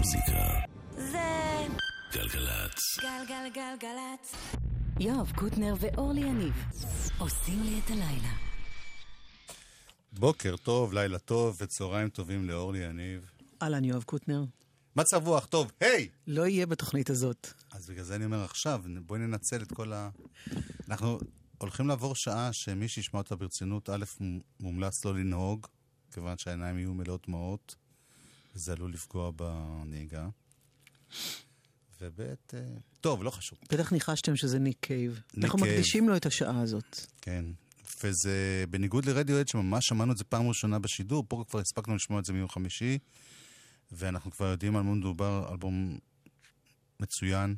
המוזיקה. זה גלגלצ. גלגלגלגלצ. יואב קוטנר ואורלי יניב עושים לי את הלילה. בוקר טוב, לילה טוב וצהריים טובים לאורלי יניב. אהלן, יואב קוטנר. מצב רוח טוב, היי! לא יהיה בתוכנית הזאת. אז בגלל זה אני אומר עכשיו, בואי ננצל את כל ה... אנחנו הולכים לעבור שעה שמי שישמע אותה ברצינות, א', מומלץ לא לנהוג, כיוון שהעיניים יהיו מלאות דמעות, וזה עלול לפגוע בנהיגה. וב', אה, טוב, לא חשוב. בטח ניחשתם שזה ניק קייב. ניק אנחנו קייב. מקדישים לו את השעה הזאת. כן. וזה בניגוד לרדיוהד, שממש שמענו את זה פעם ראשונה בשידור, פה כבר הספקנו לשמוע את זה מיום חמישי, ואנחנו כבר יודעים על מה מדובר, אלבום מצוין,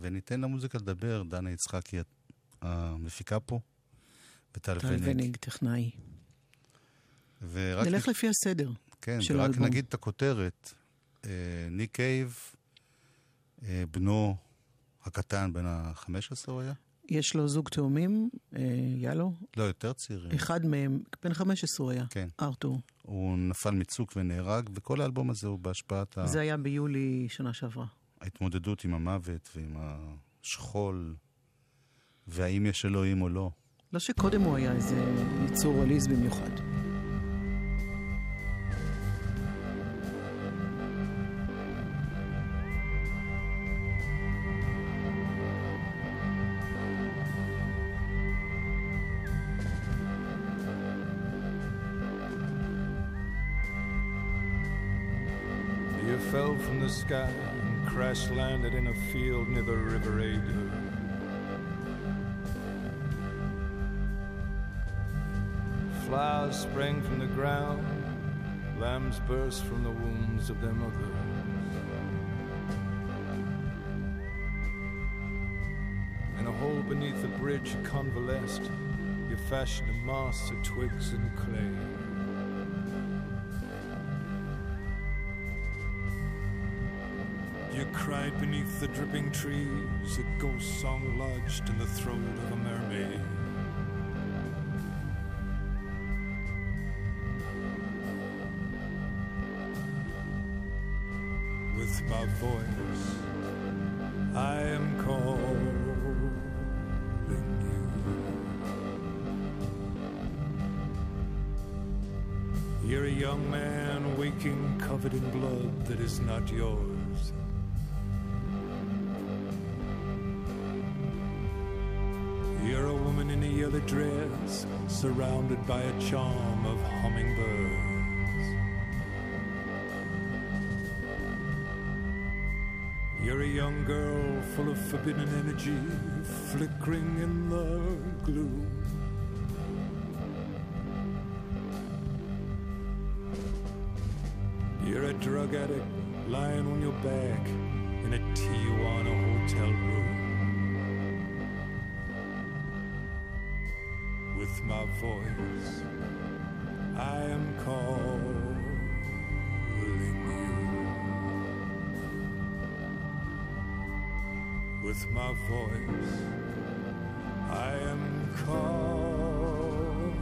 וניתן למוזיקה לדבר, דנה יצחקי המפיקה פה, וטל טל וניג. וניג, טכנאי. ורק נלך לפי הסדר כן, של האלבום. נגיד את הכותרת. אה, ניק קייב, אה, בנו הקטן, בן ה-15 הוא היה? יש לו זוג תאומים, אה, יאלו. לא, יותר צעירים. אחד מהם, בן 15 הוא היה, כן. ארתור. הוא נפל מצוק ונהרג, וכל האלבום הזה הוא בהשפעת ה- זה היה ביולי שנה שעברה. ההתמודדות עם המוות ועם השכול, והאם יש אלוהים או לא. לא שקודם הוא היה איזה יצור עליז במיוחד. Sky and crash landed in a field near the River Ada. Flowers sprang from the ground, lambs burst from the wombs of their mothers. In a hole beneath the bridge you convalesced, you fashioned a mast of twigs and clay. Cried beneath the dripping trees, a ghost song lodged in the throat of a mermaid. With my voice, I am calling you. You're a young man waking covered in blood that is not yours. In a yellow dress, surrounded by a charm of hummingbirds. You're a young girl full of forbidden energy, flickering in the gloom. You're a drug addict lying on your back in a Tijuana hotel room. My voice, I am calling you. With my voice, I am calling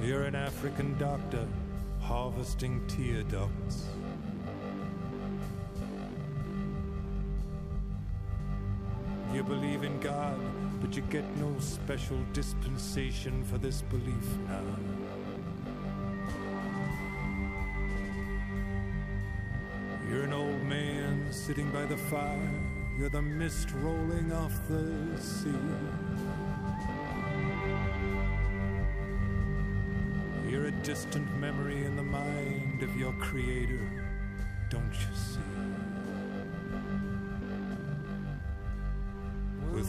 you. You're an African doctor harvesting tear ducts. Get no special dispensation for this belief now. You're an old man sitting by the fire. You're the mist rolling off the sea. You're a distant memory in the mind of your creator,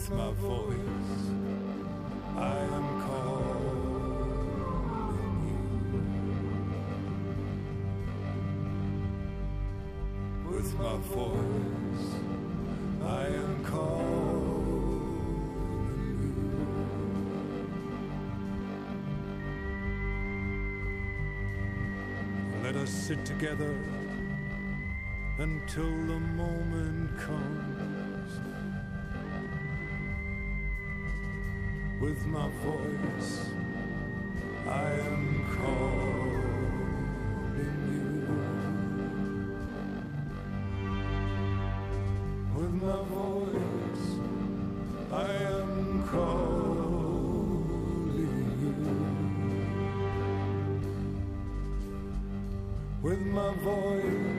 With my voice, I am calling you. With my voice, I am calling you. Let us sit together until the moment comes with my voice. I am calling you. With my voice, I am calling you. With my voice,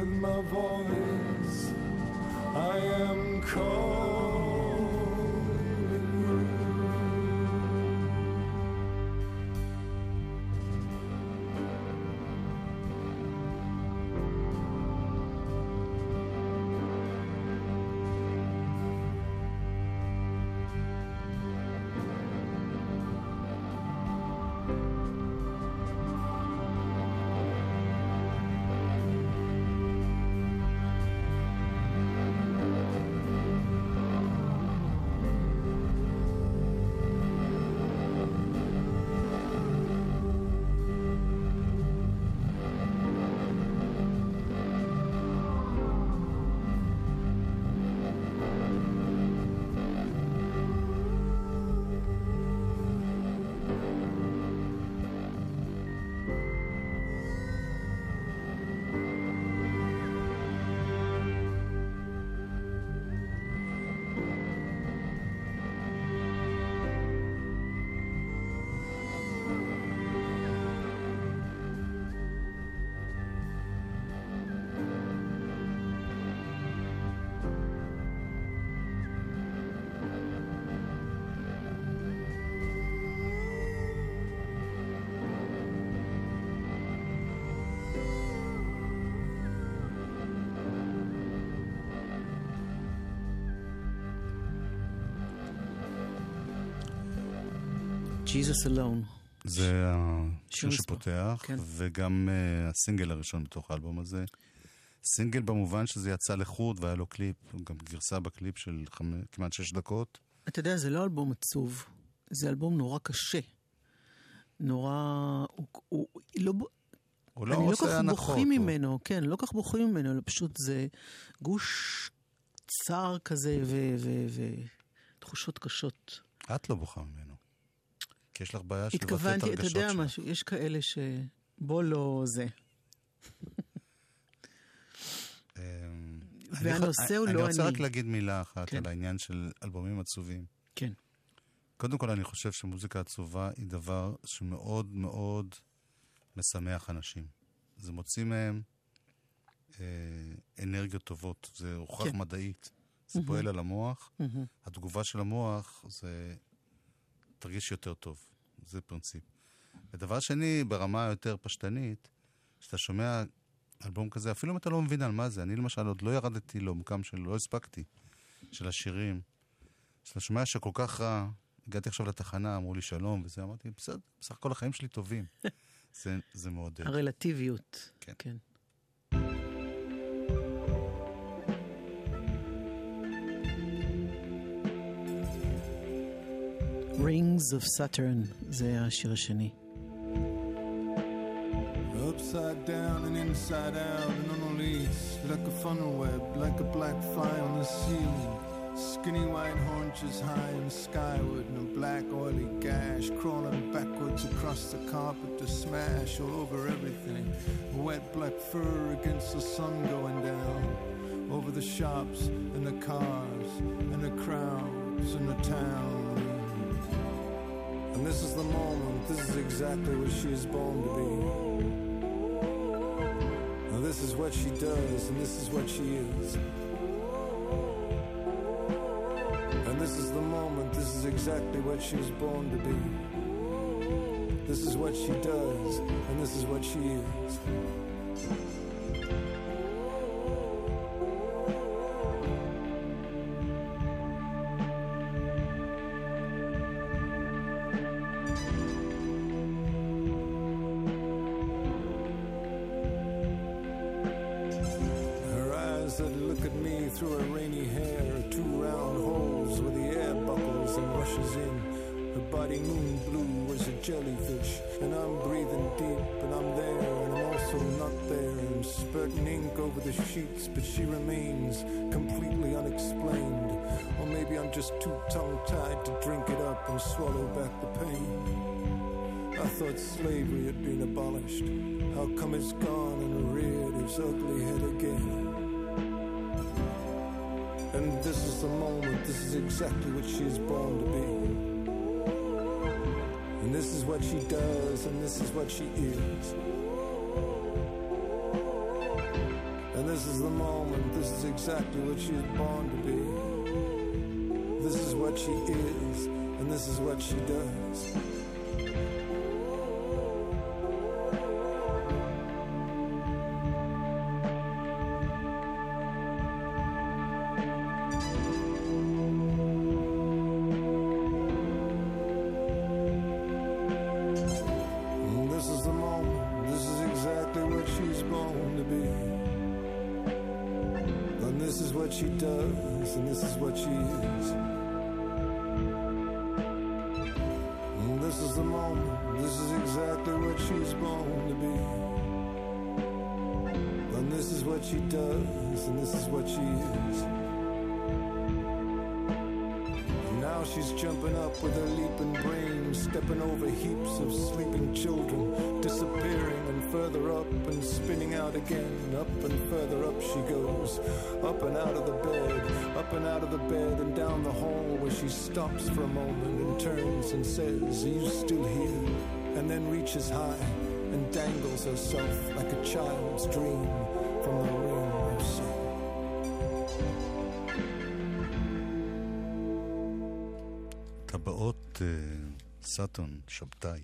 With my voice, I am calling Jesus Alone. זה השיר. שפותח, כן. וגם אה, הסינגל הראשון בתוך האלבום הזה. סינגל במובן שזה יצא לחוד והיה לו קליפ, גם גרסה בקליפ של חמ... כמעט שש דקות. אתה יודע, זה לא אלבום עצוב, זה אלבום נורא קשה. נורא... הוא, הוא, לא, הוא לא אני לא עושה כל כך הנחות. בוכים הוא- ממנו, כן, לא כל כך בוכים ממנו, אלא פשוט זה גוש צער כזה ותחושות קשות. את לא בוכה ממנו. כי יש לך בעיה של לבטא את התכוונתי, אתה הרגשות יודע שלך. משהו, יש כאלה ש... בוא לא זה. אמ, והנושא אני הוא אני לא רוצה אני. רק להגיד מילה אחת כן. על העניין של אלבומים עצובים. כן. קודם כל, אני חושב שמוזיקה עצובה היא דבר שמאוד מאוד משמח אנשים. זה מוציא מהם אה, אנרגיות טובות, זה הוכח כן. מדעית. זה פועל על המוח, מהמם. התגובה של המוח זה תרגיש יותר טוב, זה פרינציפ. ודבר שני, ברמה היותר פשטנית, כשאתה שומע אלבום כזה, אפילו אם אתה לא מבין על מה זה, אני למשל עוד לא ירדתי לעומקם של, לא הספקתי, של השירים. כשאתה שומע שכל כך רע, הגעתי עכשיו לתחנה, אמרו לי שלום, וזה, אמרתי, בסדר, בסך הכל החיים שלי טובים. זה, זה מעודד. הרלטיביות. כן. כן. Rings of Saturn, זה השיר השני. Upside down and inside out and unreleased, like a funnel web, like a black fly on the ceiling. Skinny white haunches high and skyward, and a black oily gash crawling backwards across the carpet to smash all over everything. Wet black fur against the sun going down, over the shops and the cars and the crowds and the town. and this is the moment, this is exactly what she is born to be. Now this is what she does, and this is what she is. And this is the moment, this is exactly what she was born to be. This is what she does, and this is what she is. She is. And this is the moment, this is exactly what she born to be. This is what she is, and this is what she does. Does, and this is what she is. And this is the moment, this is exactly what she's born to be. And this is what she does, and this is what she is. Now she's jumping up with her leaping brain, stepping over heaps of sleeping children, disappearing and further up and spinning out again. Up and further up she goes, up and out of the bed, up and out of the bed and down the hall where she stops for a moment and turns and says, Are you still here? And then reaches high and dangles herself like a child's dream from the ring of sin. טבעות אה, סאטון, שבתאי.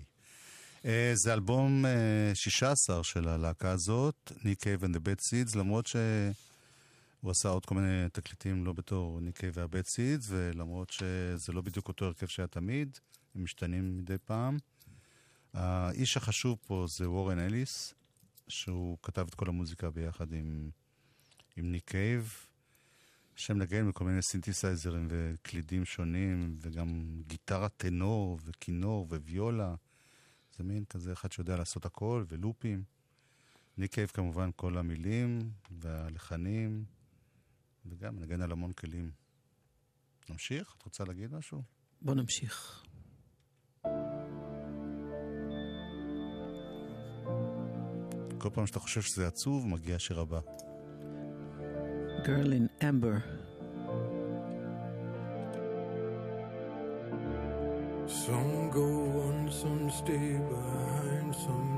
אה, זה אלבום אה, 16 של הלהקה הזאת, ניק קייב and the Bad Seeds, למרות שהוא עשה עוד כל מיני תקליטים לא בתור ניק קייב וה-Bad Seeds, ולמרות שזה לא בדיוק אותו הרכב שהיה תמיד, הם משתנים מדי פעם. האיש החשוב פה זה וורן אליס, שהוא כתב את כל המוזיקה ביחד עם, עם ניק קייב. שם נגן בכל מיני סינתסייזרים וקלידים שונים, וגם גיטרה טנור וכינור וויולה. זה מין כזה אחד שיודע לעשות הכל, ולופים. ניק קייב כמובן כל המילים והלחנים, וגם מנגן על המון כלים. נמשיך? את רוצה להגיד משהו? בוא נמשיך. כל פעם שאתה חושב שזה עצוב, מגיע השיר הבא. Girl in Amber. Stay behind, some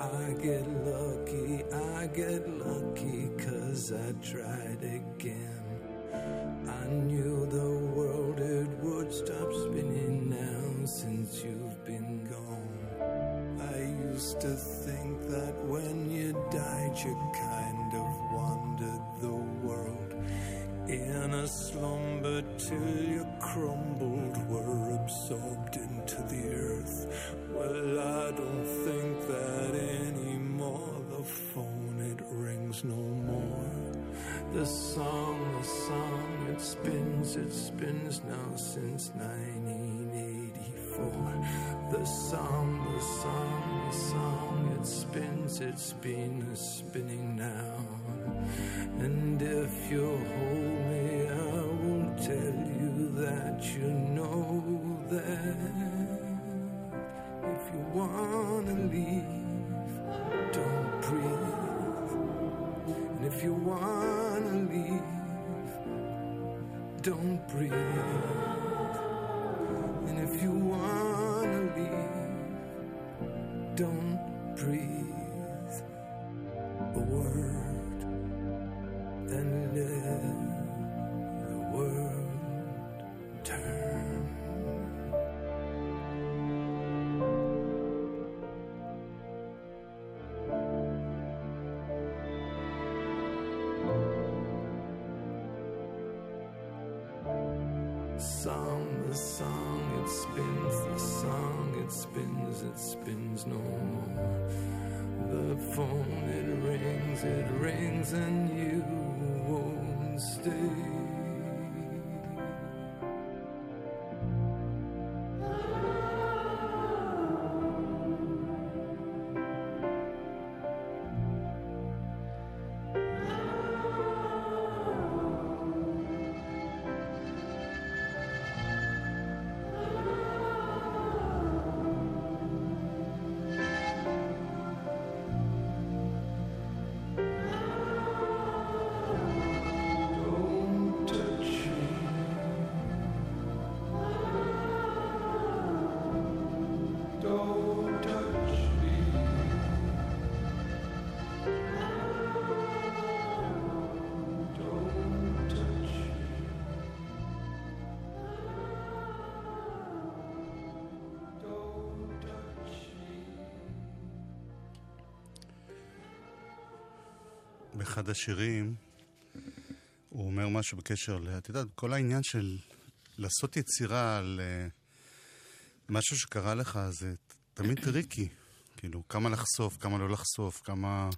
I get lucky, I get lucky, cause I tried again. I knew the world it would stop spinning now since you've been gone. I used to think that when you died, you kind of wandered the world in a slumber till you crumbled, were absorbed into the earth. Well, I don't think that anymore. The phone, it rings no more. The song, the song, it spins, it spins now since 1984. The song, the song, the song, it spins, it's been spinning now. And if you hold me, I won't tell you that you know that if you wanna leave, don't breathe. And if you wanna leave, don't breathe. And if you wanna leave, don't breathe באחד השירים הוא אומר משהו בקשר ל... את יודעת, כל העניין של לעשות יצירה על אה, משהו שקרה לך, זה תמיד טריקי. כאילו, כמה לחשוף, כמה לא לחשוף, כמה...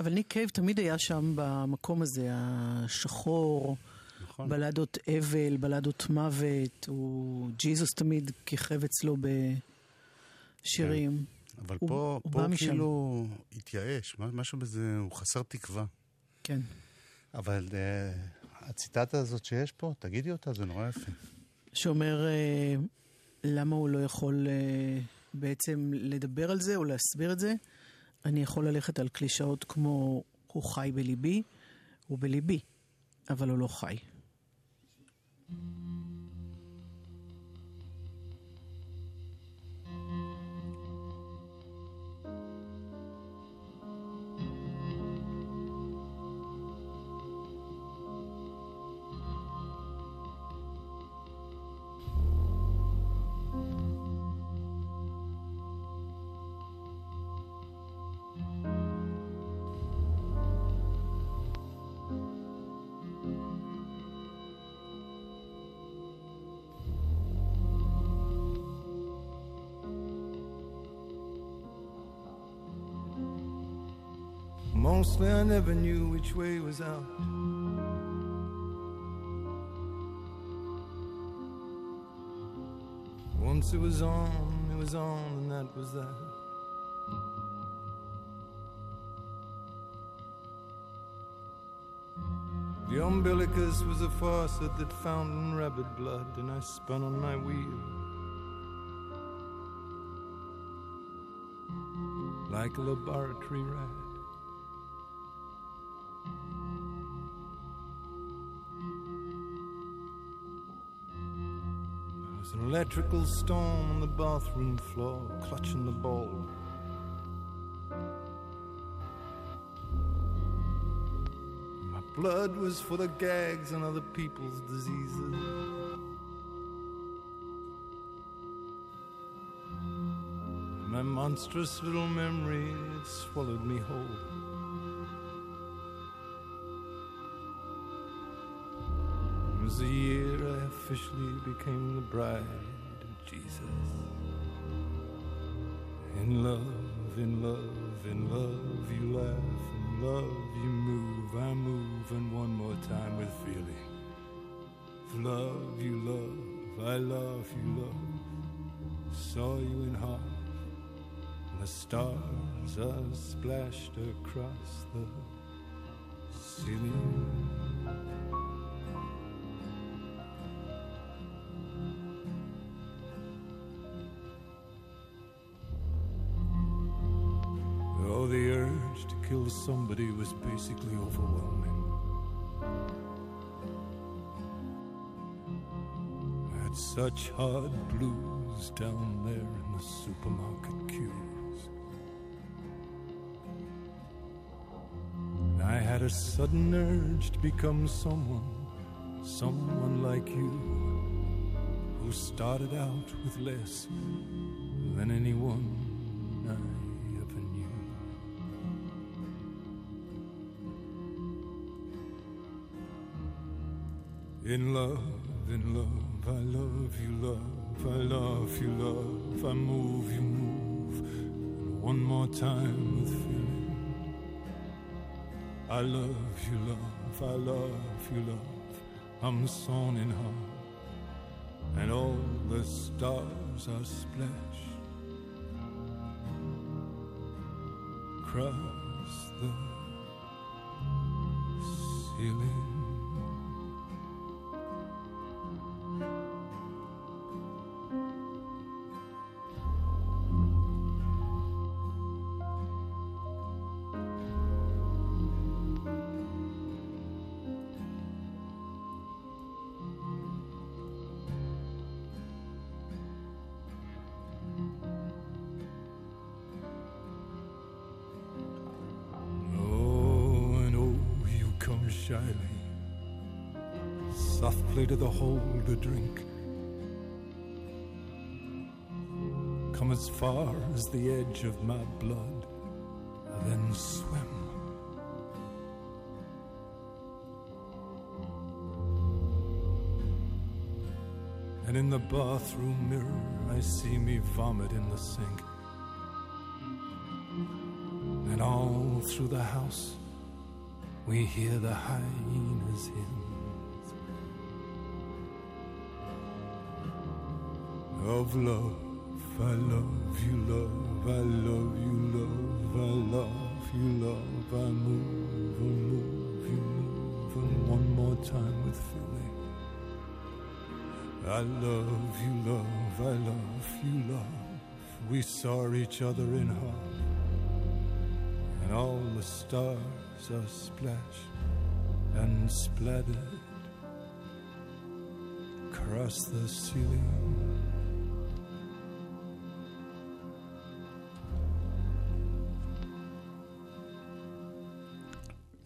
אבל ניק קייב תמיד היה שם במקום הזה, השחור, נכון. בלדות אבל, בלדות מוות, הוא... ג'יזוס תמיד כיכב אצלו בשירים. אבל הוא- פה, הוא פה בא הוא משם. כאילו התייאש, מה- משהו בזה, הוא חסר תקווה. כן. אבל אה, הציטטה הזאת שיש פה, תגידי אותה, זה נורא יפה. שאומר אה, למה הוא לא יכול אה, בעצם לדבר על זה או להסביר את זה. אני יכול ללכת על קלישאות כמו הוא חי בליבי, הוא בליבי, אבל הוא לא חי. Mostly I never knew which way was out. Once it was on, it was on, and that was that. The umbilicus was a faucet that fountained rabbit blood, and I spun on my wheel. Like a laboratory rat. Electrical storm on the bathroom floor, clutching the ball. My blood was full of gags and other people's diseases. My monstrous little memory swallowed me whole. Officially became the bride of Jesus. In love, in love, in love, you laugh, in love, you move, I move, and one more time with feeling. Love, you love, I love, you love. Saw you in and the stars are splashed across the ceiling. Somebody was basically overwhelming. I had such hard blues down there in the supermarket queues. And I had a sudden urge to become someone, someone like you, who started out with less than anyone In love, in love, I love you, love, I love you, love, I move, you move, and one more time with feeling. I love you, love, I love you, love, I'm sewn in half, and all the stars are splashed across the ceiling. Shyly, softly to the hole to drink. Come as far as the edge of my blood, then swim. And in the bathroom mirror, I see me vomit in the sink. And all through the house, we hear the hyenas hymns of love. I love you, love. I love you, love. I love you, love. I move, I move, you move, and one more time with feeling. I love you, love. I love you, love. We saw each other in all the stars are splashed and splattered across the ceiling.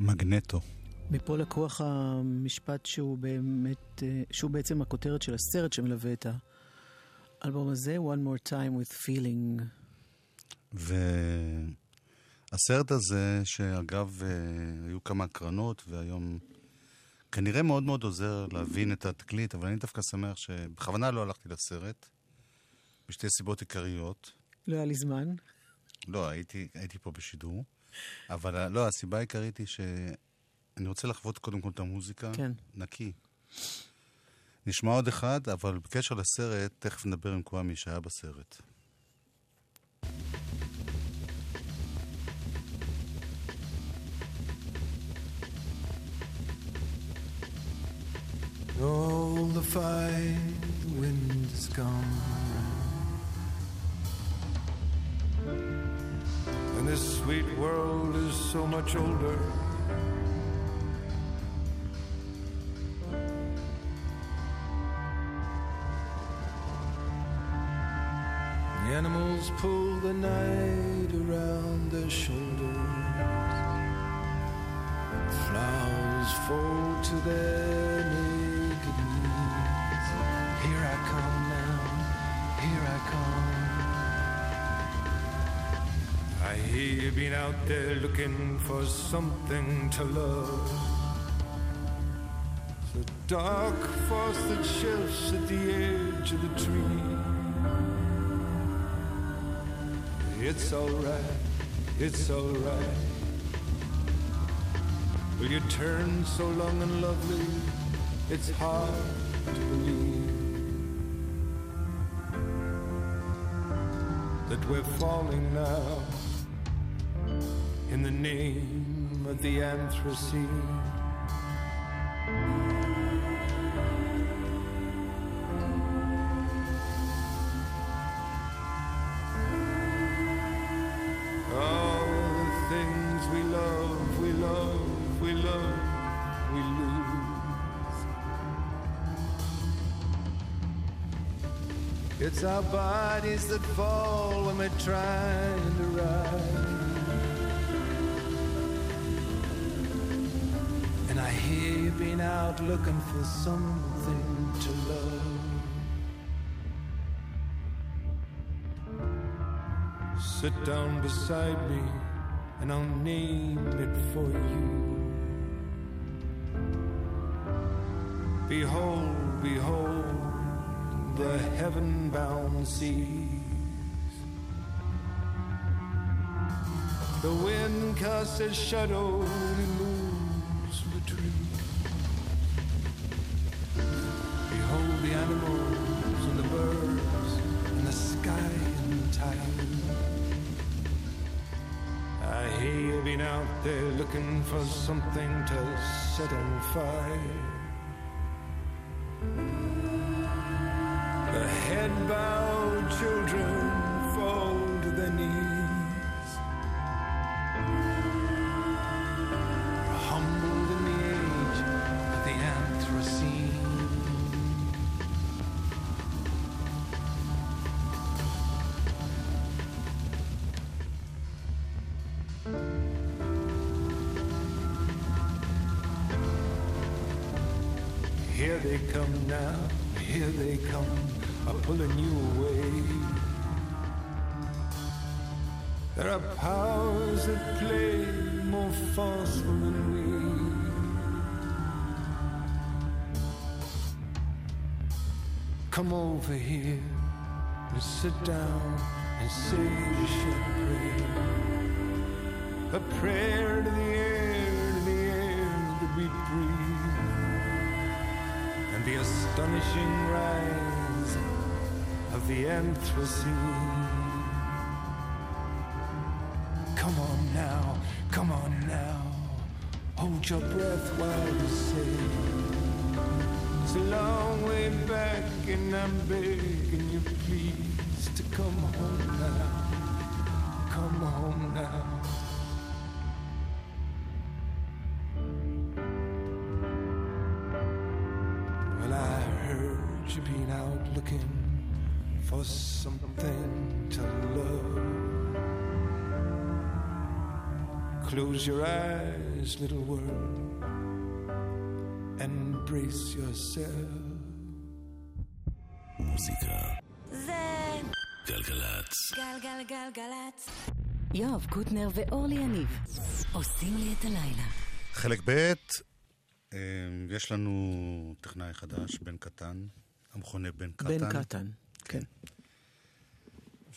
מגנטו. מפה לקוח המשפט שהוא באמת, אה, שהוא בעצם הכותרת של הסרט שמלווה את האלבום הזה, One More Time with Feeling. והסרט הזה, שאגב, אה, היו כמה הקרנות, והיום כנראה מאוד מאוד עוזר להבין את התקליט, אבל אני דווקא שמח שבכוונה לא הלכתי לסרט, בשתי סיבות עיקריות. לא היה לי זמן. לא, הייתי, הייתי פה בשידור, אבל ה- לא, הסיבה העיקרית היא שאני רוצה לחוות קודם כל את המוזיקה. כן. נקי. נשמע עוד אחד, אבל בקשר לסרט, תכף נדבר עם קוואמי שהיה בסרט. All the fight, the wind is gone. And this sweet world is so much older. The animals pull the night around their shoulders. Flowers fall to their knees. Here I come now, here I come. I hear you've been out there looking for something to love. The dark force that shifts at the edge of the tree. It's alright, it's alright. Will you turn so long and lovely? It's hard to believe that we're falling now in the name of the Anthropocene. It's our bodies that fall when we're trying to rise. And I hear you've been out looking for something to love. Sit down beside me and I'll name it for you. Behold, behold, the heaven bound seas. The wind casts a shadow and moves the trees. Behold the animals and the birds and the sky and time. I hear you been out there looking for something to set on fire. Bowed children fall to their knees. Humbled in the age of the Anthropocene. Here they come now, here they come, pulling you away. There are powers that play more forceful than we. Come over here and sit down and say short prayer. A prayer to the air, to the air that we breathe and the astonishing rise of the Anthropocene. Come on now, come on now, hold your breath while you say. It's a long way back, and I'm begging you please to come home now, come home now. Well, I heard you been out looking for something to love. Close your eyes, little world, and brace yourself. מוזיקה. זה גלגלצ. גלגלגלגלצ. יואב קוטנר ואורלי יניב עושים לי את הלילה. חלק ב', אה, יש לנו טכנאי חדש, בן קטן, המכונה בן קטן. בן קטן, כן.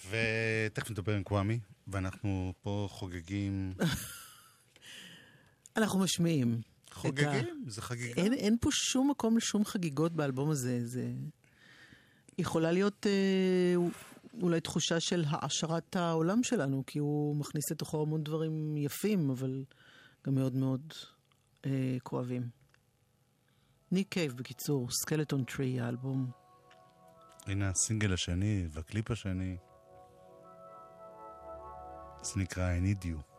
ותכף נדבר עם קוואמי, ואנחנו פה חוגגים... אנחנו משמיעים. ה- חוגגים? זה חגיגה. אין, אין פה שום מקום לשום חגיגות באלבום הזה. זה יכולה להיות אה, אולי תחושה של העשרת העולם שלנו, כי הוא מכניס לתוכו המון דברים יפים, אבל גם מאוד מאוד אה, כואבים. ניק קייב, בקיצור, Skeleton Tree, האלבום. הנה הסינגל השני והקליפ השני. זה נקרא I need you.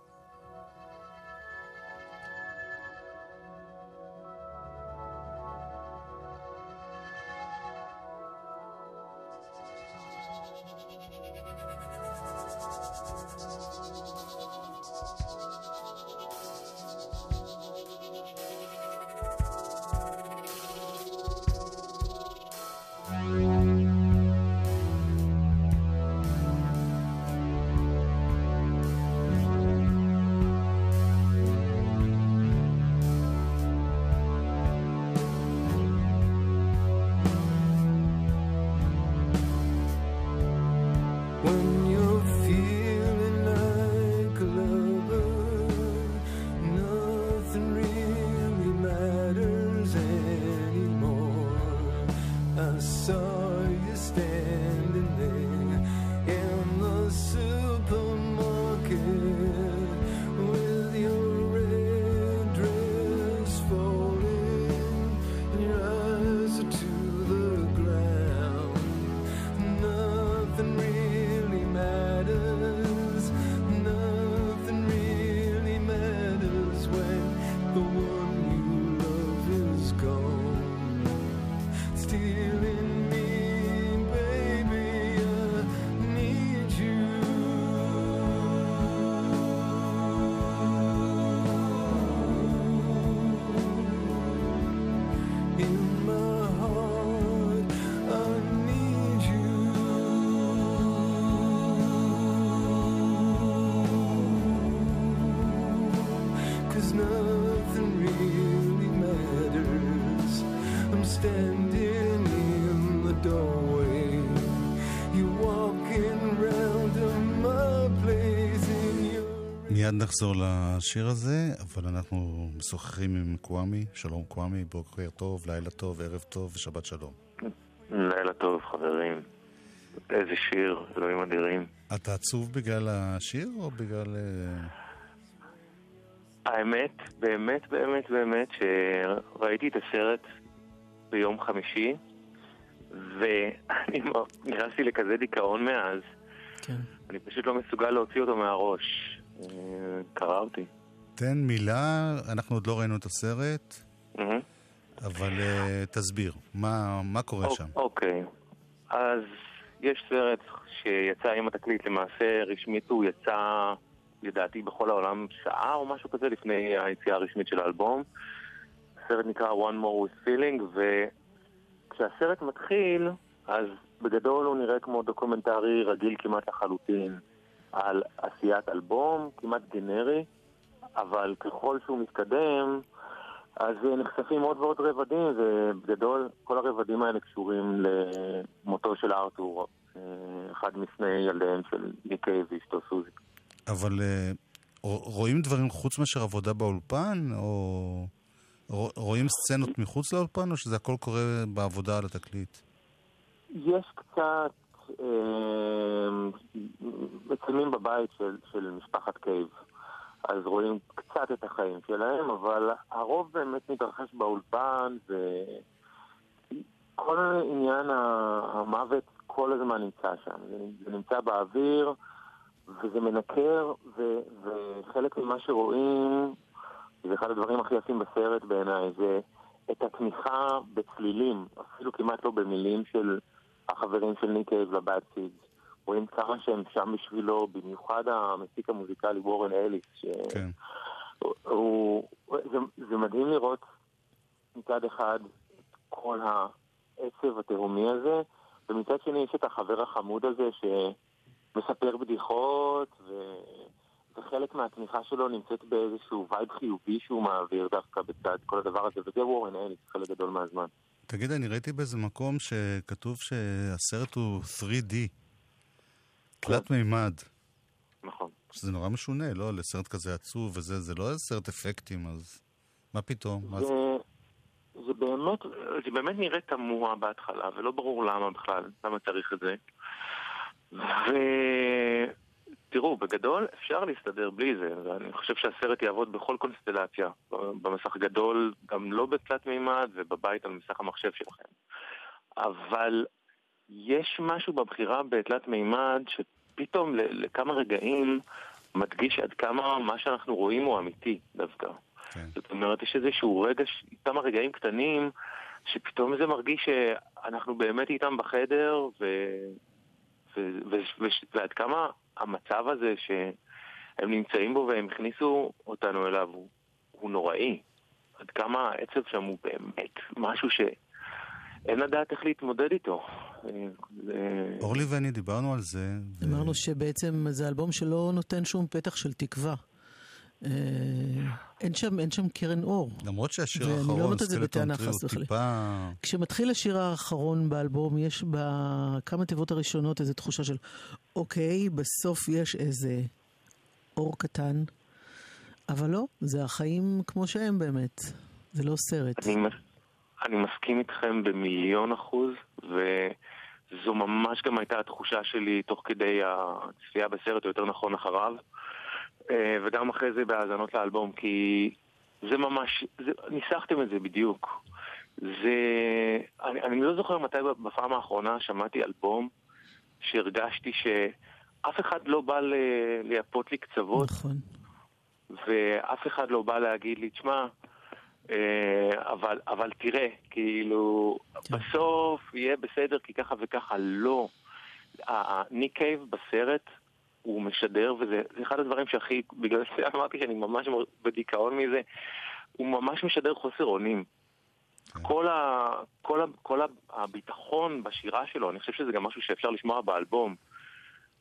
you. נחזור לשיר הזה, אבל אנחנו משוחחים עם קוואמי. שלום קוואמי, בוקר טוב, לילה טוב, ערב טוב ושבת שלום. לילה טוב, חברים. איזה שיר, אלוהים אדירים. אתה עצוב בגלל השיר או בגלל... אה, האמת, באמת, באמת, באמת, שראיתי את הסרט ביום חמישי, ואני נכנסתי לכזה דיכאון מאז, כן. אני פשוט לא מסוגל להוציא אותו מהראש. קרע אותי. תן מילה, אנחנו עוד לא ראינו את הסרט. אבל אה, תסביר, מה, מה קורה שם? אוקיי, אז יש סרט שיצא עם התקליט, למעשה רשמית הוא יצא, לדעתי, בכל העולם שעה או משהו כזה לפני היציאה הרשמית של האלבום. הסרט נקרא One More with Feeling, וכשהסרט מתחיל, אז בגדול הוא נראה כמו דוקומנטרי רגיל כמעט לחלוטין על עשיית אלבום, כמעט גנרי, אבל ככל שהוא מתקדם, אז אה, נחשפים עוד ועוד רבדים, ובגדול כל הרבדים האלה קשורים למותו של ארתור, אה, אחד משני ילדיהם של ניקי ואשתו סוזי. אבל אה, רואים דברים חוץ מאשר עבודה באולפן, או רואים סצנות מחוץ לאולפן, או שזה הכל קורה בעבודה על התקליט? יש קצת מצלמים בבית של, של משפחת קייב, אז רואים קצת את החיים שלהם, אבל הרוב באמת מתרחש באולפן, וכל עניין המוות כל הזמן נמצא שם. זה נמצא באוויר, וזה מנקר, ו, וחלק ממה שרואים, זה אחד הדברים הכי יפים בסרט בעיניי, זה את התמיכה בצלילים, אפילו כמעט לא במילים של החברים של ניק קייב ל Bad Seeds. רואים כמה שהם שם בשבילו, במיוחד המפיק המוזיקלי וורן אליס. ש... כן. הוא, זה, זה מדהים לראות מצד אחד את כל העצב התהומי הזה, ומצד שני יש את החבר החמוד הזה שמספר בדיחות, ו... וחלק מהתמיכה שלו נמצאת באיזשהו vibe חיובי שהוא מעביר דווקא בצד כל הדבר הזה, וזה וורן אליס חלק גדול מהזמן. תגיד, אני ראיתי באיזה מקום שכתוב שהסרט הוא 3D, תלת מימד. נכון. שזה נורא משונה, לא? לסרט כזה עצוב וזה, זה לא סרט אפקטים, אז מה פתאום? מה זה? זה, זה באמת, זה באמת נראה תמוה בהתחלה, ולא ברור למה בכלל, למה צריך את זה. ותראו, בגדול אפשר להסתדר בלי זה, ואני חושב שהסרט יעבוד בכל קונסטלציה, במסך גדול, גם לא בתלת מימד, ובבית על מסך המחשב שלכם. אבל יש משהו בבחירה בתלת מימד, שפתאום לכמה רגעים מדגיש עד כמה מה שאנחנו רואים הוא אמיתי דווקא. כן. זאת אומרת, יש איזשהו רגע, כמה רגעים קטנים, שפתאום זה מרגיש שאנחנו באמת איתם בחדר, ו... ו... ו... ו... ועד כמה המצב הזה שהם נמצאים בו והם הכניסו אותנו אליו הוא, הוא נוראי. עד כמה העצב שם הוא באמת משהו שאין לדעת איך להתמודד איתו. אורלי ואני דיברנו על זה. ו- אמרנו שבעצם זה אלבום שלא נותן שום פתח של תקווה. אה, אין שם, אין שם קרן אור. למרות שהשיר לא האחרון, זה סקלטון טריו. טיפה... כשמתחיל השיר האחרון באלבום, יש בכמה תיבות הראשונות איזו תחושה של, אוקיי, בסוף יש איזה אור קטן, אבל לא, זה החיים כמו שהם באמת. זה לא סרט. אני, אני מסכים איתכם במיליון אחוז, וזו ממש גם הייתה התחושה שלי תוך כדי הצפייה בסרט, או יותר נכון אחריו, וגם אחרי זה בהאזנות לאלבום, כי זה ממש, זה, ניסחתם את זה בדיוק. זה... אני, אני לא זוכר מתי בפעם האחרונה שמעתי אלבום שהרגשתי שאף אחד לא בא ל- לייפות לי קצוות, נכון. ואף אחד לא בא להגיד לי, תשמע, אה, אבל, אבל תראה, כאילו, כן. בסוף יהיה בסדר כי ככה וככה, לא. ניק קייב בסרט, הוא משדר, וזה זה אחד הדברים שהכי, בגלל זה אמרתי שאני ממש בדיכאון מזה, הוא ממש משדר חוסר אונים. כן. כל, ה, כל, ה, כל הביטחון בשירה שלו, אני חושב שזה גם משהו שאפשר לשמוע באלבום.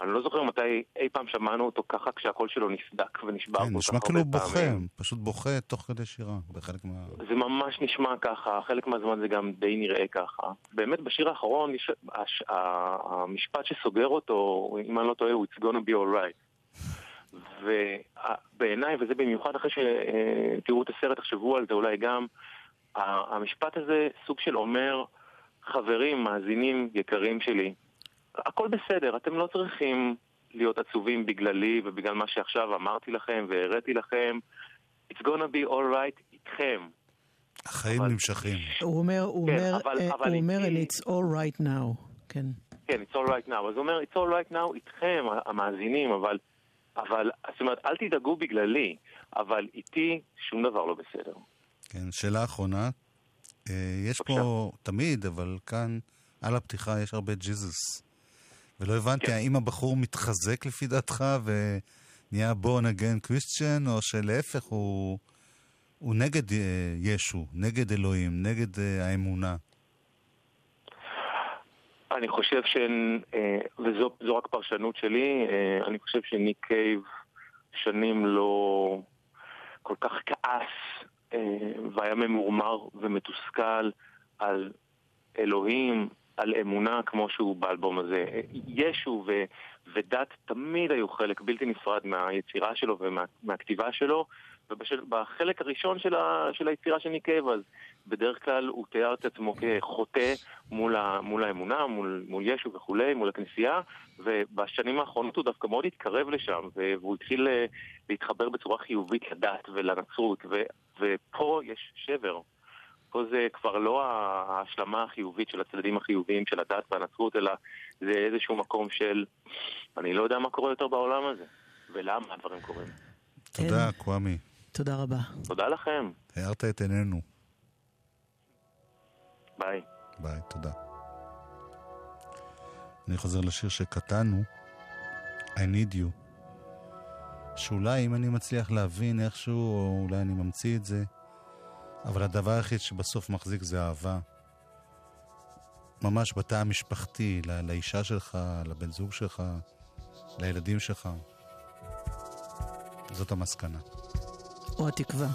אני לא זוכר מתי אי פעם שמענו אותו ככה כשהקול שלו נסדק ונשבר כן, כל נשמע כאילו. בוכה, פשוט בוכה תוך כדי שירה, בחלק מה... זה ממש נשמע ככה, חלק מהזמן זה גם די נראה ככה. באמת בשיר האחרון, יש, הש, ה- המשפט שסוגר אותו, אם אני לא טועה, הוא It's gonna be alright. בעיניי, וזה במיוחד אחרי שתראו את הסרט, תחשבו על זה אולי גם, המשפט הזה סוג של אומר, חברים, מאזינים יקרים שלי, הכל בסדר, אתם לא צריכים להיות עצובים בגללי ובגלל מה שעכשיו אמרתי לכם והראיתי לכם. It's gonna be alright איתכם. החיים אבל- נמשכים. הוא אומר, הוא כן, אומר, אבל- אה, אבל הוא אומר, איתי- and it's all right now. כן. כן, it's all right now. אז הוא אומר, it's all right now איתכם, המאזינים, אבל, אבל, זאת אומרת, אל תדאגו בגללי, אבל איתי שום דבר לא בסדר. כן, שאלה אחרונה. אה, יש פה תמיד, אבל כאן על הפתיחה יש הרבה ג'יזוס. ולא הבנתי כן. האם הבחור מתחזק לפי דעתך ונהיה בורן אגן קריסטיאן, או שלהפך הוא, הוא נגד אה, ישו, נגד אלוהים, נגד אה, האמונה. אני חושב ש... אה, וזו זו רק פרשנות שלי, אני חושב שניק קייב שנים לא כל כך כעס והיה ממורמר ומתוסכל על אלוהים, על אמונה כמו שהוא באלבום הזה. ישו ו, ודת תמיד היו חלק בלתי נפרד מהיצירה שלו ומהכתיבה שלו, ובחלק הראשון של, ה, של היצירה של ניק אז בדרך כלל הוא תיאר את עצמו כחוטא מול, ה, מול האמונה, מול, מול ישו וכולי, מול הכנסייה, ובשנים האחרונות הוא דווקא מאוד התקרב לשם, והוא התחיל אה, להתחבר בצורה חיובית לדת ולנצרות, ו- ופה יש שבר. פה זה כבר לא ההשלמה החיובית של הצדדים החיוביים של הדת והנצרות, אלא זה איזשהו מקום של אני לא יודע מה קורה יותר בעולם הזה, ולמה הדברים קורים. תודה, קוואמי. תודה רבה. תודה לכם, הארת את עינינו. ביי. ביי, תודה. אני חוזר לשיר שקטענו, I need you. שאולי אם אני מצליח להבין איכשהו, או אולי אני ממציא את זה, אבל הדבר היחיד שבסוף מחזיק זה אהבה. ממש בתא המשפחתי, לא, לאישה שלך, לבן זוג שלך, לילדים שלך. זאת המסקנה. או התקווה.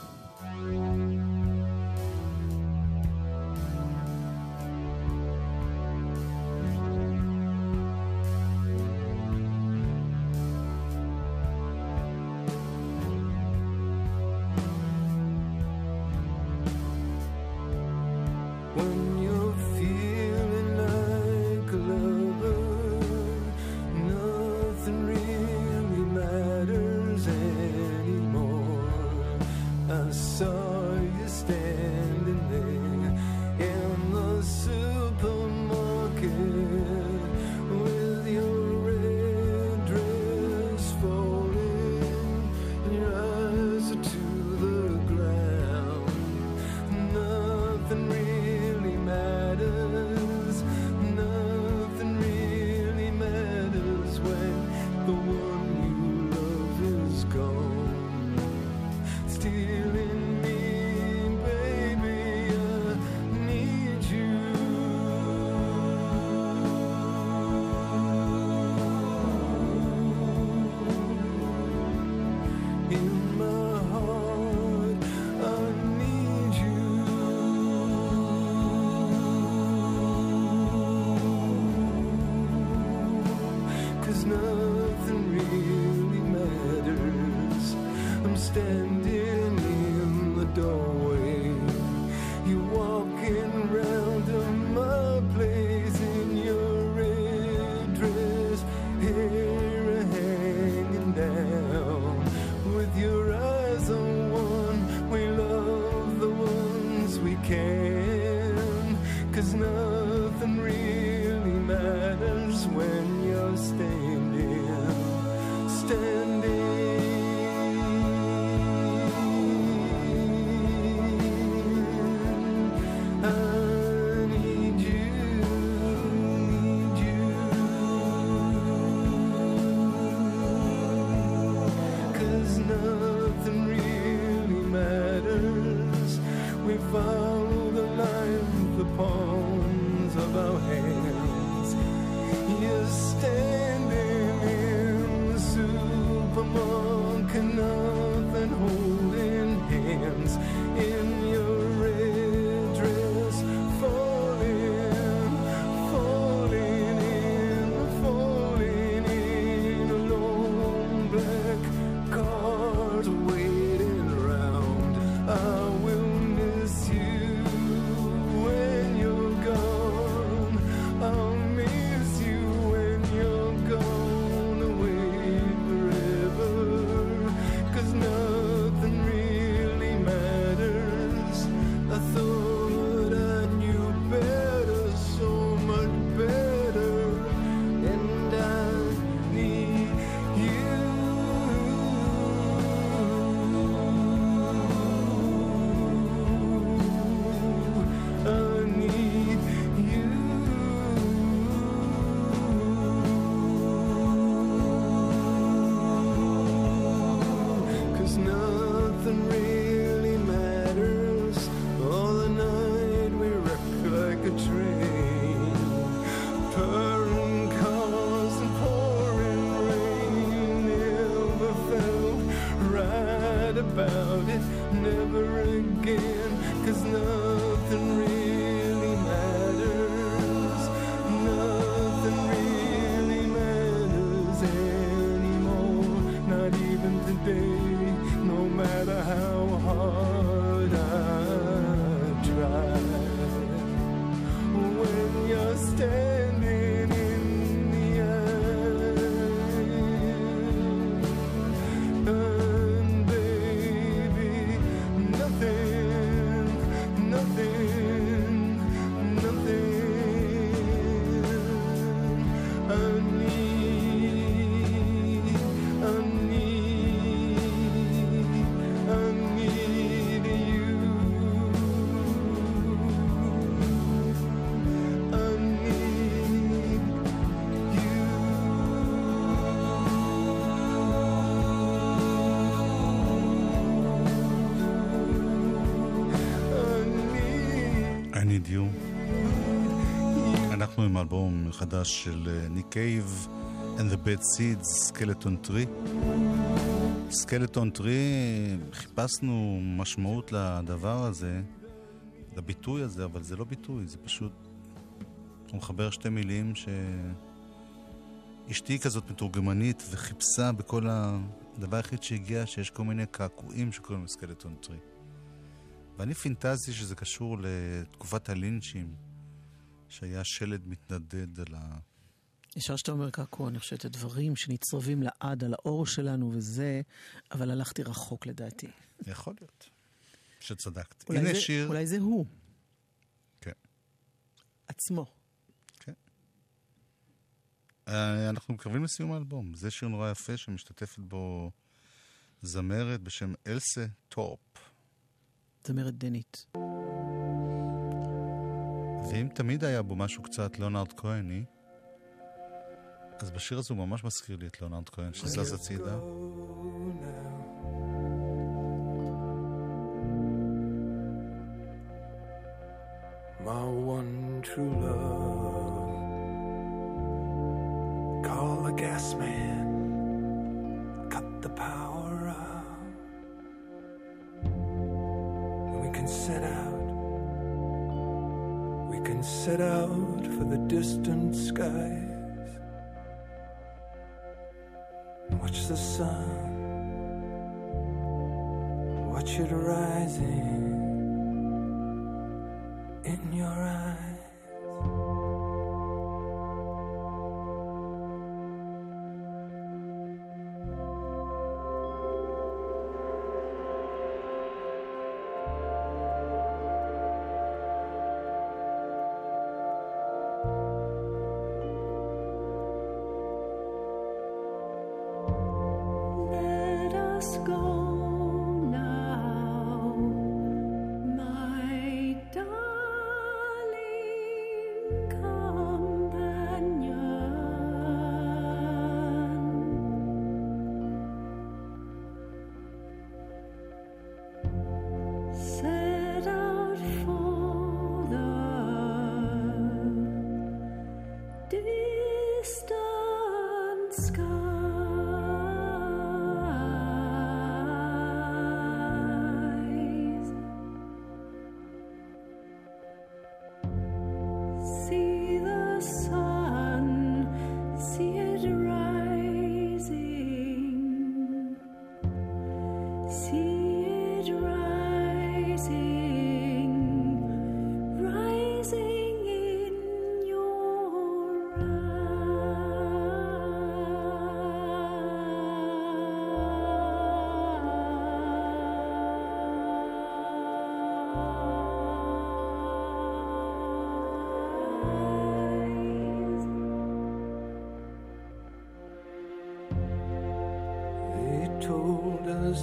enough. You. אנחנו עם אלבום חדש של ניק קייב and the bad seeds, Skeleton Tree. Skeleton Tree, חיפשנו משמעות לדבר הזה, לביטוי הזה, אבל זה לא ביטוי, זה פשוט... הוא מחבר שתי מילים ש... אשתי כזאת מתורגמנית וחיפשה בכל. הדבר היחיד שהגיע שיש כל מיני קעקועים שקוראים ל Skeleton Tree. ואני פינטזתי שזה קשור לתקופת הלינצ'ים, שהיה שלד מתנדד על ה... ישר שאתה אומר קעקוע, אני חושבת, הדברים שנצרבים לעד על האור שלנו וזה, אבל הלכתי רחוק לדעתי. יכול להיות שצדקתי. אולי הנה זה, שיר... אולי זה הוא כן. עצמו. אה, אנחנו מתקרבים לסיום האלבום. זה שיר נורא יפה שמשתתפת בו זמרת בשם אלסה טורפ. זמרת דנית. ואם תמיד היה בו משהו קצת ליאונרד כהני, אז בשיר הזה הוא ממש מזכיר לי את ליאונרד כהן שזז הצידה. my one true love. Call the gas man, cut the power set out for the distant skies. Watch the sun, watch it rising in your eyes.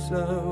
slow.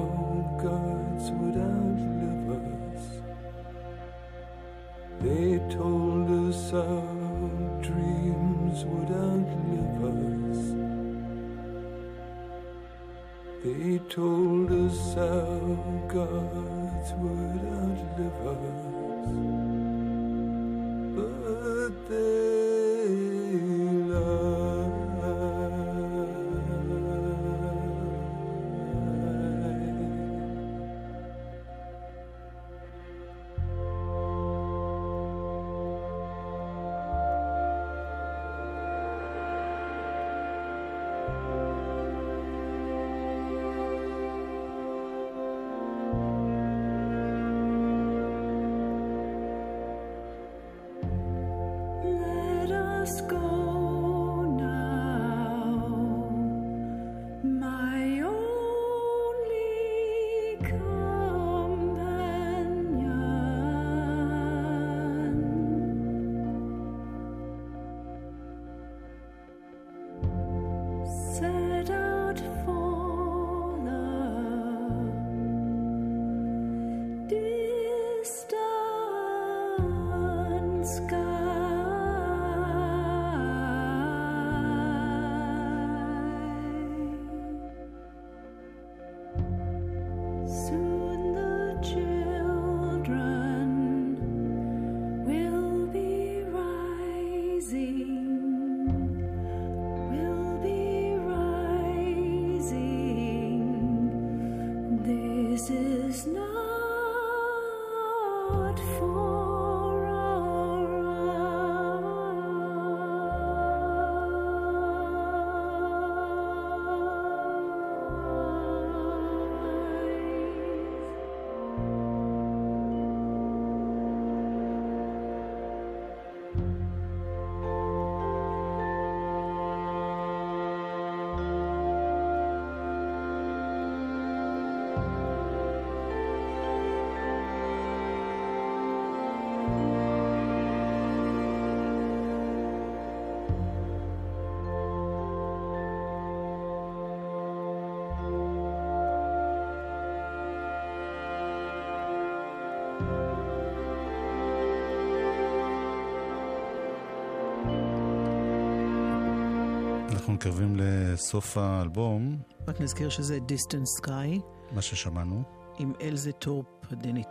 מתקרבים לסוף האלבום, רק נזכיר שזה Distant Sky מה ששמענו. עם אלזה טורפ הדנית,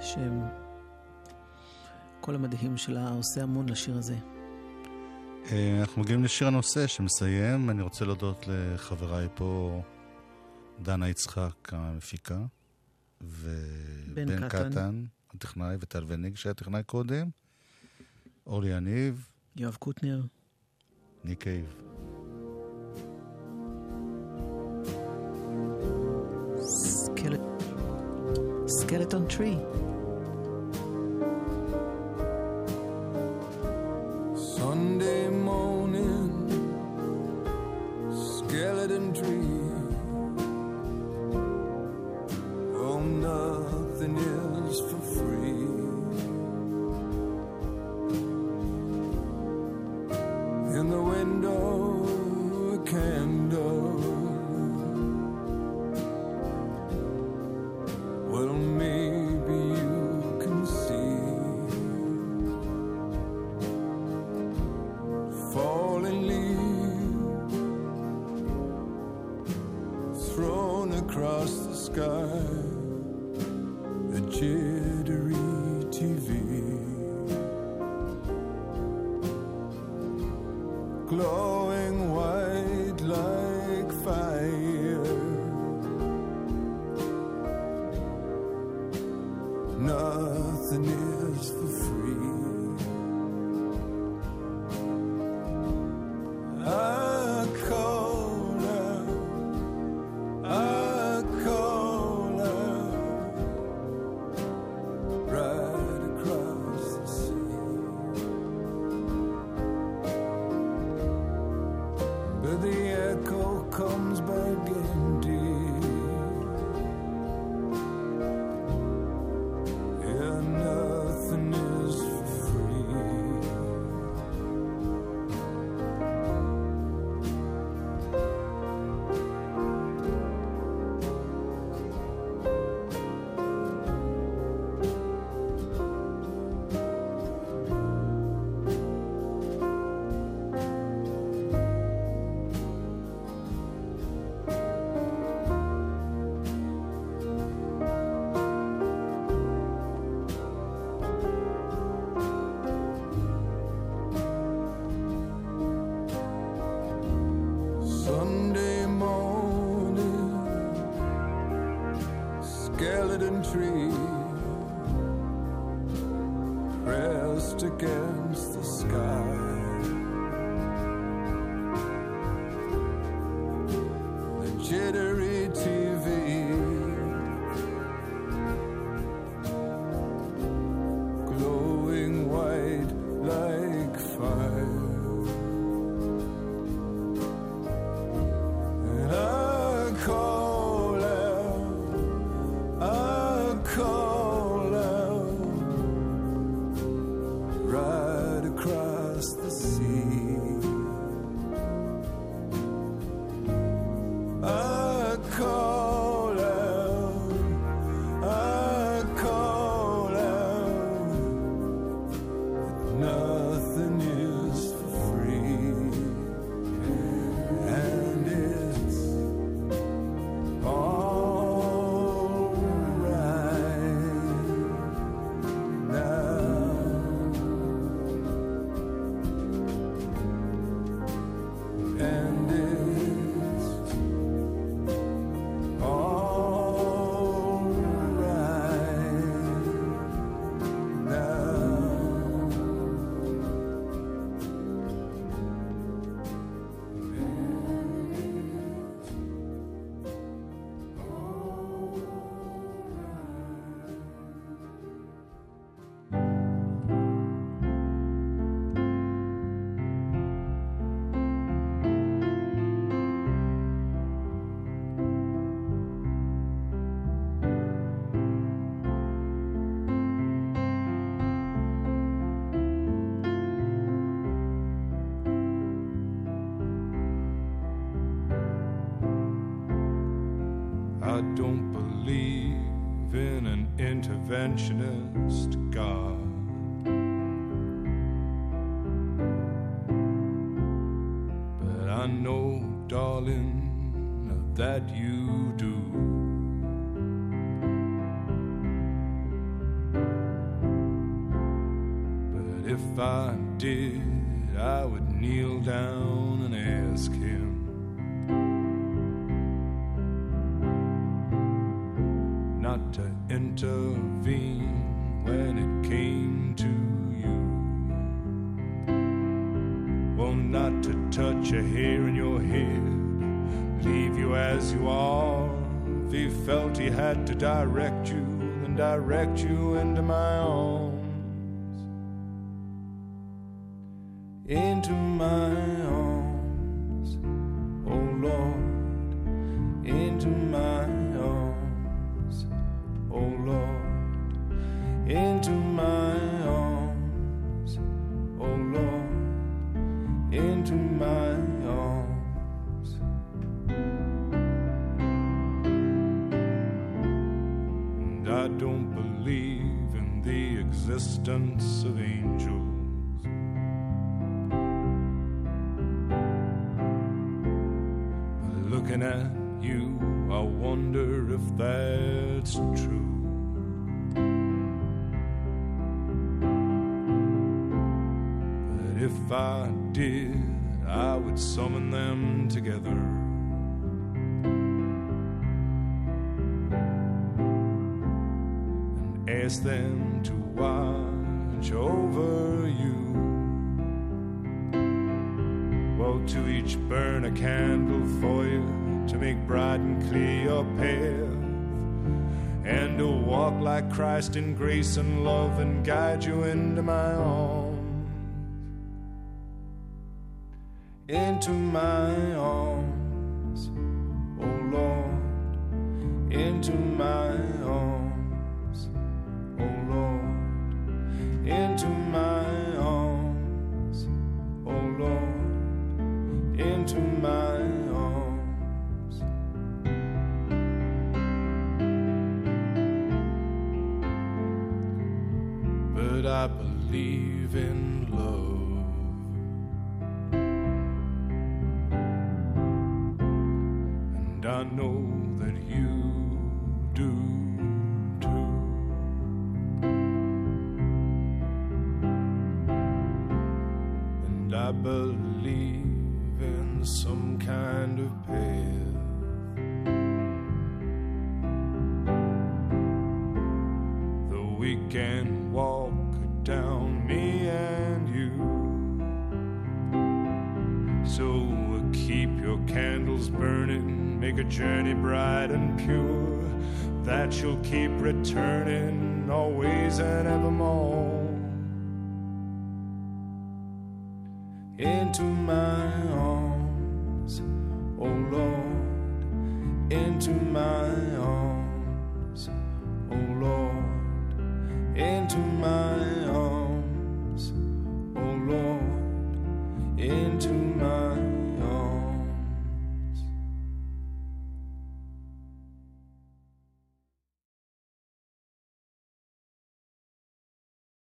שהם... כל המדהים שלה עושה המון לשיר הזה. אה, אנחנו מגיעים לשיר הנושא שמסיים. אני רוצה להודות לחבריי פה, דנה יצחק המפיקה, ובן בן קטן. קטן, הטכנאי, וטל וניג שהיה טכנאי קודם, אורלי יניב, יואב קוטנר, ניק קייב. skeleton tree. Sunday morning, skeleton tree. glory. that you do. But if I did, I would kneel down and ask him. had to direct you and direct you into my arms, into my. walk like Christ in grace and love and guide you into my arms. Into my arms, oh Lord, into my living. into my